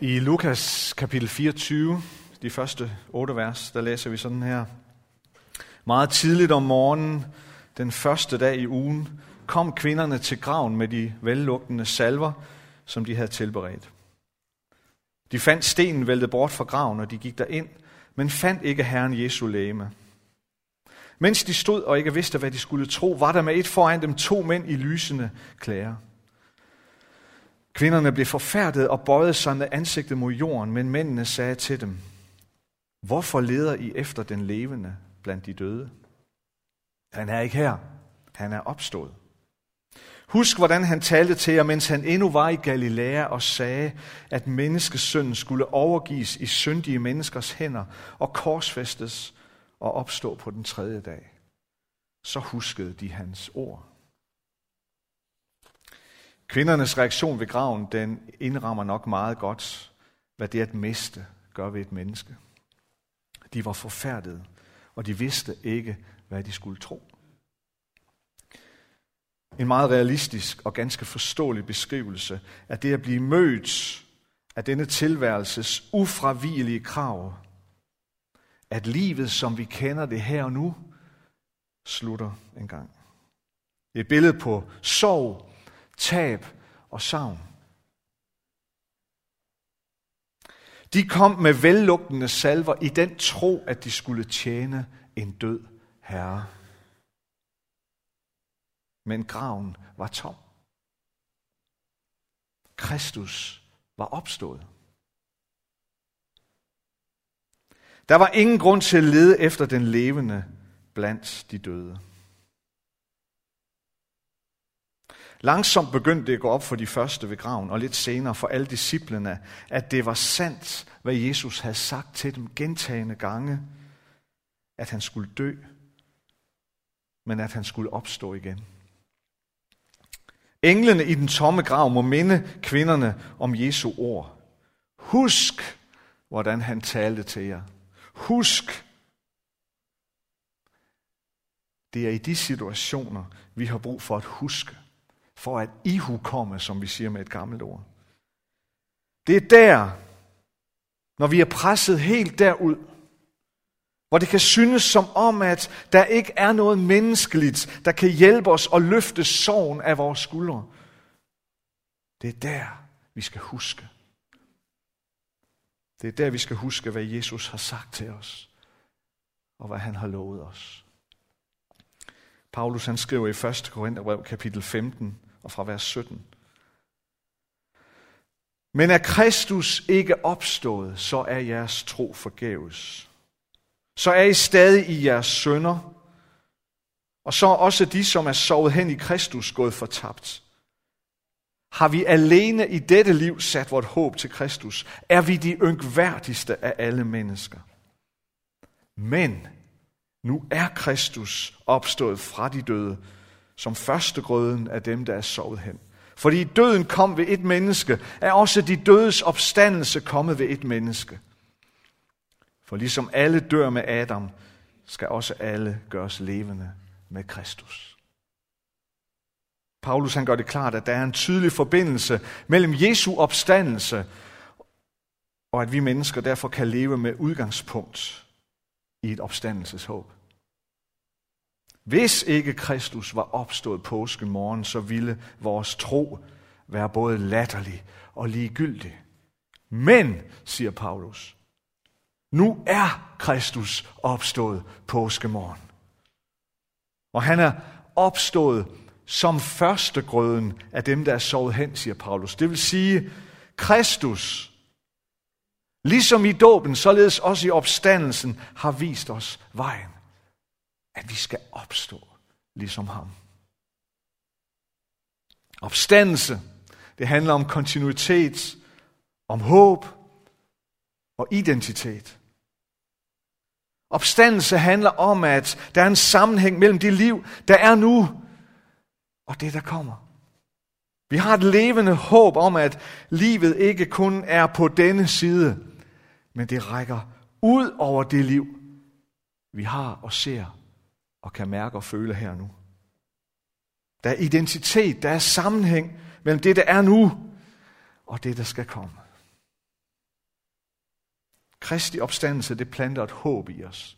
I Lukas kapitel 24, de første otte vers, der læser vi sådan her. Meget tidligt om morgenen, den første dag i ugen, kom kvinderne til graven med de vellugtende salver, som de havde tilberedt. De fandt stenen væltet bort fra graven, og de gik derind, men fandt ikke Herren Jesu læme. Mens de stod og ikke vidste, hvad de skulle tro, var der med et foran dem to mænd i lysende klæder. Kvinderne blev forfærdet og bøjede sig med ansigtet mod jorden, men mændene sagde til dem, Hvorfor leder I efter den levende blandt de døde? Han er ikke her. Han er opstået. Husk, hvordan han talte til jer, mens han endnu var i Galilea og sagde, at menneskesønnen skulle overgives i syndige menneskers hænder og korsfæstes og opstå på den tredje dag. Så huskede de hans ord. Kvindernes reaktion ved graven, den indrammer nok meget godt, hvad det at miste gør ved et menneske. De var forfærdede, og de vidste ikke, hvad de skulle tro. En meget realistisk og ganske forståelig beskrivelse af det at blive mødt af denne tilværelses ufravigelige krav. At livet, som vi kender det her og nu, slutter en gang. Et billede på sorg, tab og savn. De kom med vellugtende salver i den tro, at de skulle tjene en død herre. Men graven var tom. Kristus var opstået. Der var ingen grund til at lede efter den levende blandt de døde. Langsomt begyndte det at gå op for de første ved graven, og lidt senere for alle disciplene, at det var sandt, hvad Jesus havde sagt til dem gentagende gange, at han skulle dø, men at han skulle opstå igen. Englene i den tomme grav må minde kvinderne om Jesu ord. Husk, hvordan han talte til jer. Husk. Det er i de situationer, vi har brug for at huske for at ihukomme, som vi siger med et gammelt ord. Det er der, når vi er presset helt derud, hvor det kan synes som om, at der ikke er noget menneskeligt, der kan hjælpe os at løfte sorgen af vores skuldre. Det er der, vi skal huske. Det er der, vi skal huske, hvad Jesus har sagt til os, og hvad han har lovet os. Paulus han skriver i 1. Korintherbrev kapitel 15, og fra vers 17. Men er Kristus ikke opstået, så er jeres tro forgæves. Så er I stadig i jeres sønder, og så er også de, som er sovet hen i Kristus, gået fortabt. Har vi alene i dette liv sat vort håb til Kristus, er vi de yngværdigste af alle mennesker. Men nu er Kristus opstået fra de døde, som førstegrøden af dem, der er sovet hen. Fordi døden kom ved et menneske, er også de dødes opstandelse kommet ved et menneske. For ligesom alle dør med Adam, skal også alle gøres levende med Kristus. Paulus han gør det klart, at der er en tydelig forbindelse mellem Jesu opstandelse og at vi mennesker derfor kan leve med udgangspunkt i et opstandelseshåb. Hvis ikke Kristus var opstået påskemorgen, så ville vores tro være både latterlig og ligegyldig. Men, siger Paulus, nu er Kristus opstået påskemorgen. Og han er opstået som førstegrøden af dem, der er sovet hen, siger Paulus. Det vil sige, Kristus, ligesom i dåben, således også i opstandelsen, har vist os vejen at vi skal opstå ligesom ham. Opstandelse, det handler om kontinuitet, om håb og identitet. Opstandelse handler om, at der er en sammenhæng mellem det liv, der er nu, og det, der kommer. Vi har et levende håb om, at livet ikke kun er på denne side, men det rækker ud over det liv, vi har og ser og kan mærke og føle her nu. Der er identitet, der er sammenhæng mellem det, der er nu, og det, der skal komme. Kristi opstandelse, det planter et håb i os.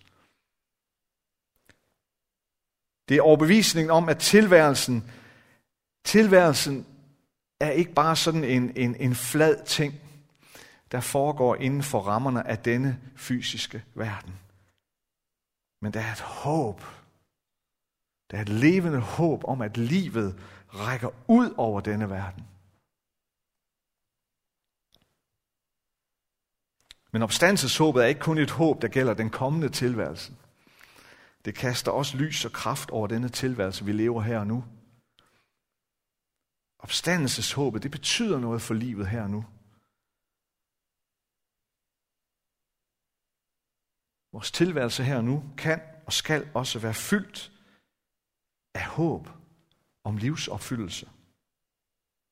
Det er overbevisningen om, at tilværelsen, tilværelsen er ikke bare sådan en, en, en flad ting, der foregår inden for rammerne af denne fysiske verden. Men der er et håb. Der er et levende håb om, at livet rækker ud over denne verden. Men opstandelseshåbet er ikke kun et håb, der gælder den kommende tilværelse. Det kaster også lys og kraft over denne tilværelse, vi lever her og nu. Opstandelseshåbet, det betyder noget for livet her og nu. Vores tilværelse her og nu kan og skal også være fyldt af håb om livsopfyldelse.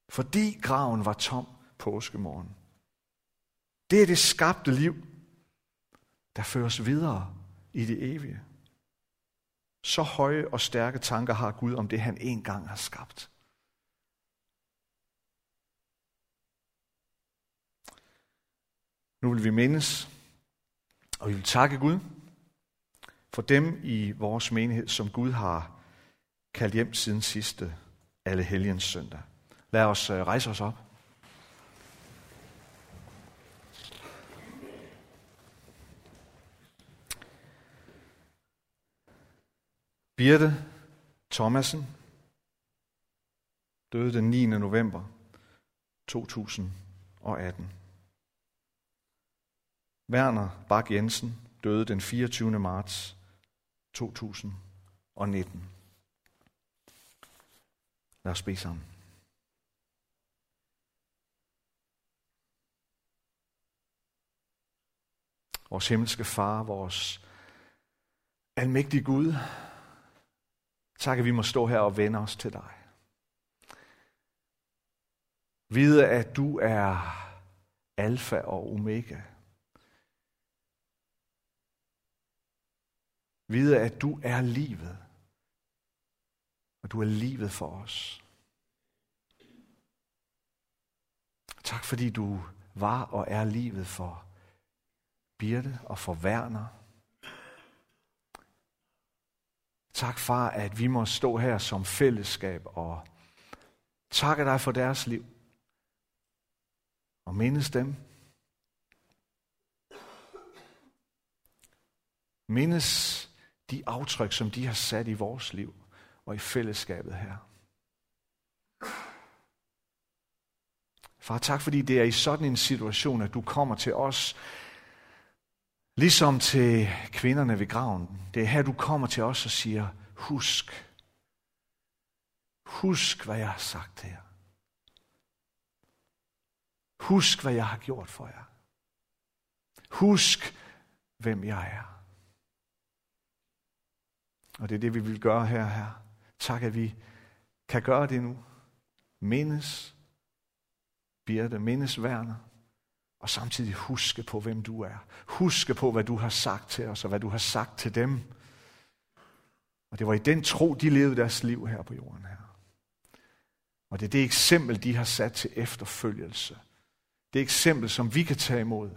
Fordi graven var tom påskemorgen. Det er det skabte liv, der føres videre i det evige. Så høje og stærke tanker har Gud om det, han engang har skabt. Nu vil vi mindes, og vi vil takke Gud for dem i vores menighed, som Gud har kaldt hjem siden sidste alle helgens søndag. Lad os øh, rejse os op. Birte Thomasen døde den 9. november 2018. Werner Bak Jensen døde den 24. marts 2019. Lad os bede sammen. Vores himmelske far, vores almægtige Gud, tak at vi må stå her og vende os til dig. Vide, at du er alfa og omega. Vide, at du er livet. Og du er livet for os. Tak fordi du var og er livet for Birte og for Werner. Tak far, at vi må stå her som fællesskab og takke dig for deres liv. Og mindes dem. Mindes de aftryk, som de har sat i vores liv og i fællesskabet her. Far, tak fordi det er i sådan en situation, at du kommer til os, ligesom til kvinderne ved graven. Det er her, du kommer til os og siger, husk. Husk, hvad jeg har sagt til jer. Husk, hvad jeg har gjort for jer. Husk, hvem jeg er. Og det er det, vi vil gøre her, her. Tak, at vi kan gøre det nu. Mindes Birte, mindes Werner, og samtidig huske på, hvem du er. Huske på, hvad du har sagt til os, og hvad du har sagt til dem. Og det var i den tro, de levede deres liv her på jorden her. Og det er det eksempel, de har sat til efterfølgelse. Det eksempel, som vi kan tage imod.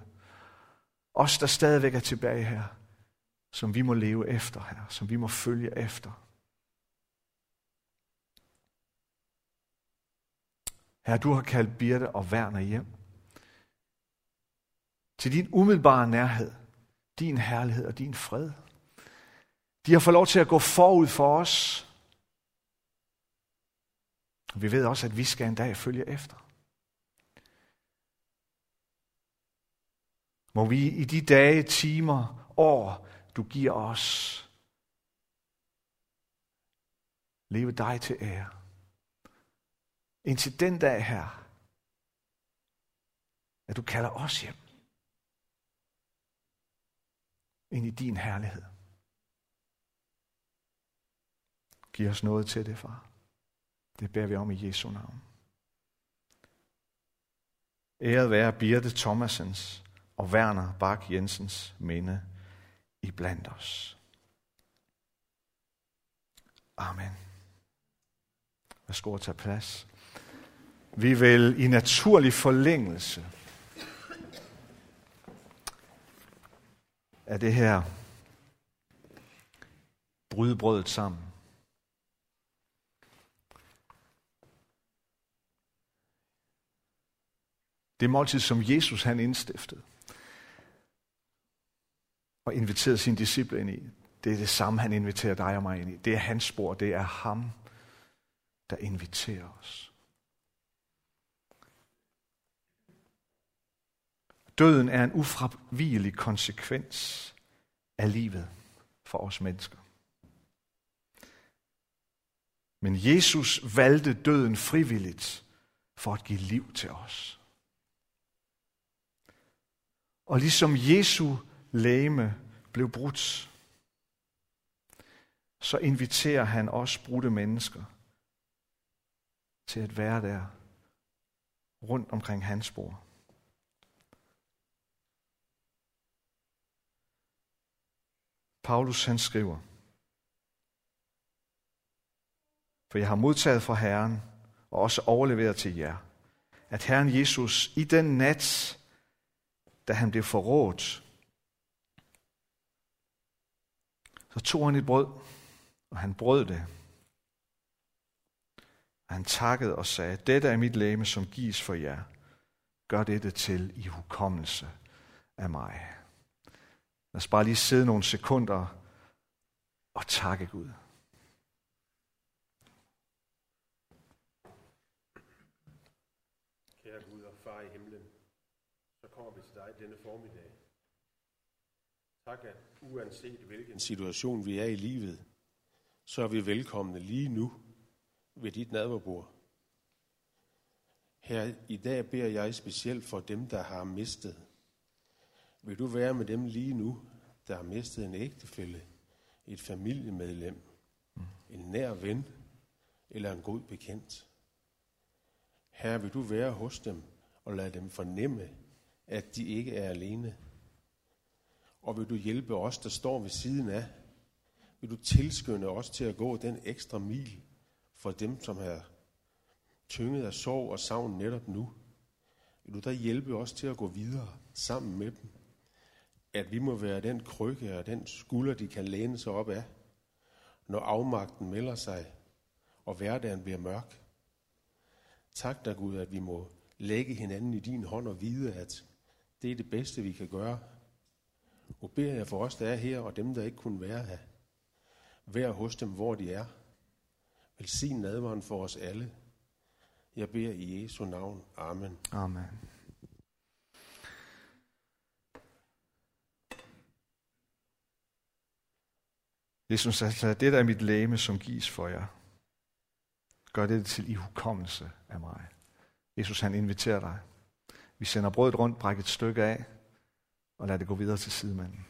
Os, der stadigvæk er tilbage her som vi må leve efter, her, som vi må følge efter. Herre, du har kaldt Birte og Werner hjem. Til din umiddelbare nærhed, din herlighed og din fred. De har fået lov til at gå forud for os. Vi ved også, at vi skal en dag følge efter. Må vi i de dage, timer, år, du giver os. Leve dig til ære. Indtil den dag her, at du kalder os hjem. Ind i din herlighed. Giv os noget til det, far. Det beder vi om i Jesu navn. Æret være Birte Thomasens og Werner Bak Jensens minde i blandt os. Amen. Værsgo at tage plads. Vi vil i naturlig forlængelse af det her bryde brødet sammen. Det måltid, som Jesus han indstiftede og inviterede sine disciple ind i, det er det samme, han inviterer dig og mig ind i. Det er hans spor, det er ham, der inviterer os. Døden er en ufravigelig konsekvens af livet for os mennesker. Men Jesus valgte døden frivilligt for at give liv til os. Og ligesom Jesu læme blev brudt, så inviterer han os brudte mennesker til at være der rundt omkring hans bord. Paulus han skriver, For jeg har modtaget fra Herren og også overleveret til jer, at Herren Jesus i den nat, da han blev forrådt, så tog han et brød, og han brød det. Og han takkede og sagde, dette er mit læme, som gives for jer. Gør dette til i hukommelse af mig. Lad os bare lige sidde nogle sekunder og takke Gud. Kære Gud og far i himlen, så kommer vi til dig denne formiddag. Tak, at uanset hvilken situation vi er i livet, så er vi velkomne lige nu ved dit nadverbord. Her i dag beder jeg specielt for dem, der har mistet. Vil du være med dem lige nu, der har mistet en ægtefælle, et familiemedlem, en nær ven eller en god bekendt? Her vil du være hos dem og lade dem fornemme, at de ikke er alene. Og vil du hjælpe os, der står ved siden af? Vil du tilskynde os til at gå den ekstra mil for dem, som er tynget af sorg og savn netop nu? Vil du da hjælpe os til at gå videre sammen med dem? At vi må være den krykke og den skulder, de kan læne sig op af, når afmagten melder sig, og hverdagen bliver mørk. Tak dig Gud, at vi må lægge hinanden i din hånd og vide, at det er det bedste, vi kan gøre. Og beder jeg for os, der er her, og dem, der ikke kunne være her. Vær hos dem, hvor de er. Velsign nadvaren for os alle. Jeg beder i Jesu navn. Amen. Amen. Jesus sagde, det der er mit læme, som gives for jer. Gør det til i hukommelse af mig. Jesus han inviterer dig. Vi sender brødet rundt, bræk et stykke af, og lad det gå videre til sidemanden.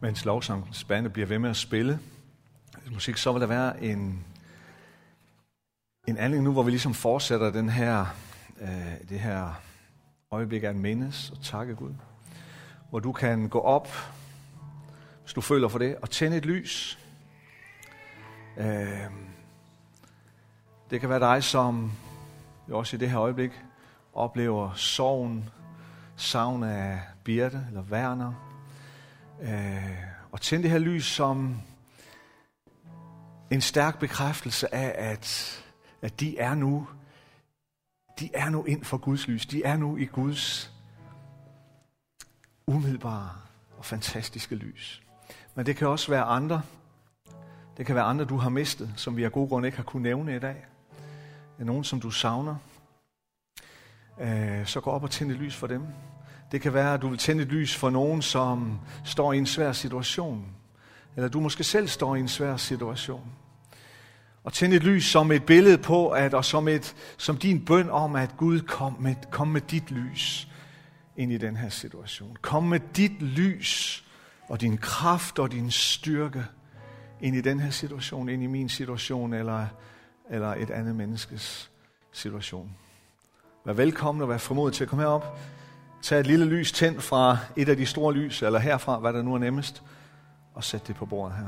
Mens lovsangsbandet bliver ved med at spille musik, så vil der være en, en anledning nu, hvor vi ligesom fortsætter den her, øh, det her øjeblik af mindes og takke Gud. Hvor du kan gå op, hvis du føler for det, og tænde et lys. Øh, det kan være dig, som jo også i det her øjeblik oplever sorgen, savn af Birte eller Werner. Øh, og tænd det her lys som en stærk bekræftelse af, at, at de er nu de er nu ind for Guds lys. De er nu i Guds umiddelbare og fantastiske lys. Men det kan også være andre. Det kan være andre, du har mistet, som vi af god grund ikke har kunnet nævne i dag. Nogen, som du savner. Øh, så gå op og tænd et lys for dem. Det kan være, at du vil tænde et lys for nogen, som står i en svær situation. Eller du måske selv står i en svær situation. Og tænde et lys som et billede på, at, og som, et, som din bøn om, at Gud kom med, kom med dit lys ind i den her situation. Kom med dit lys og din kraft og din styrke ind i den her situation, ind i min situation eller, eller et andet menneskes situation. Vær velkommen og vær formodet til at komme herop. Tag et lille lys tændt fra et af de store lys, eller herfra, hvad der nu er nemmest, og sæt det på bordet her.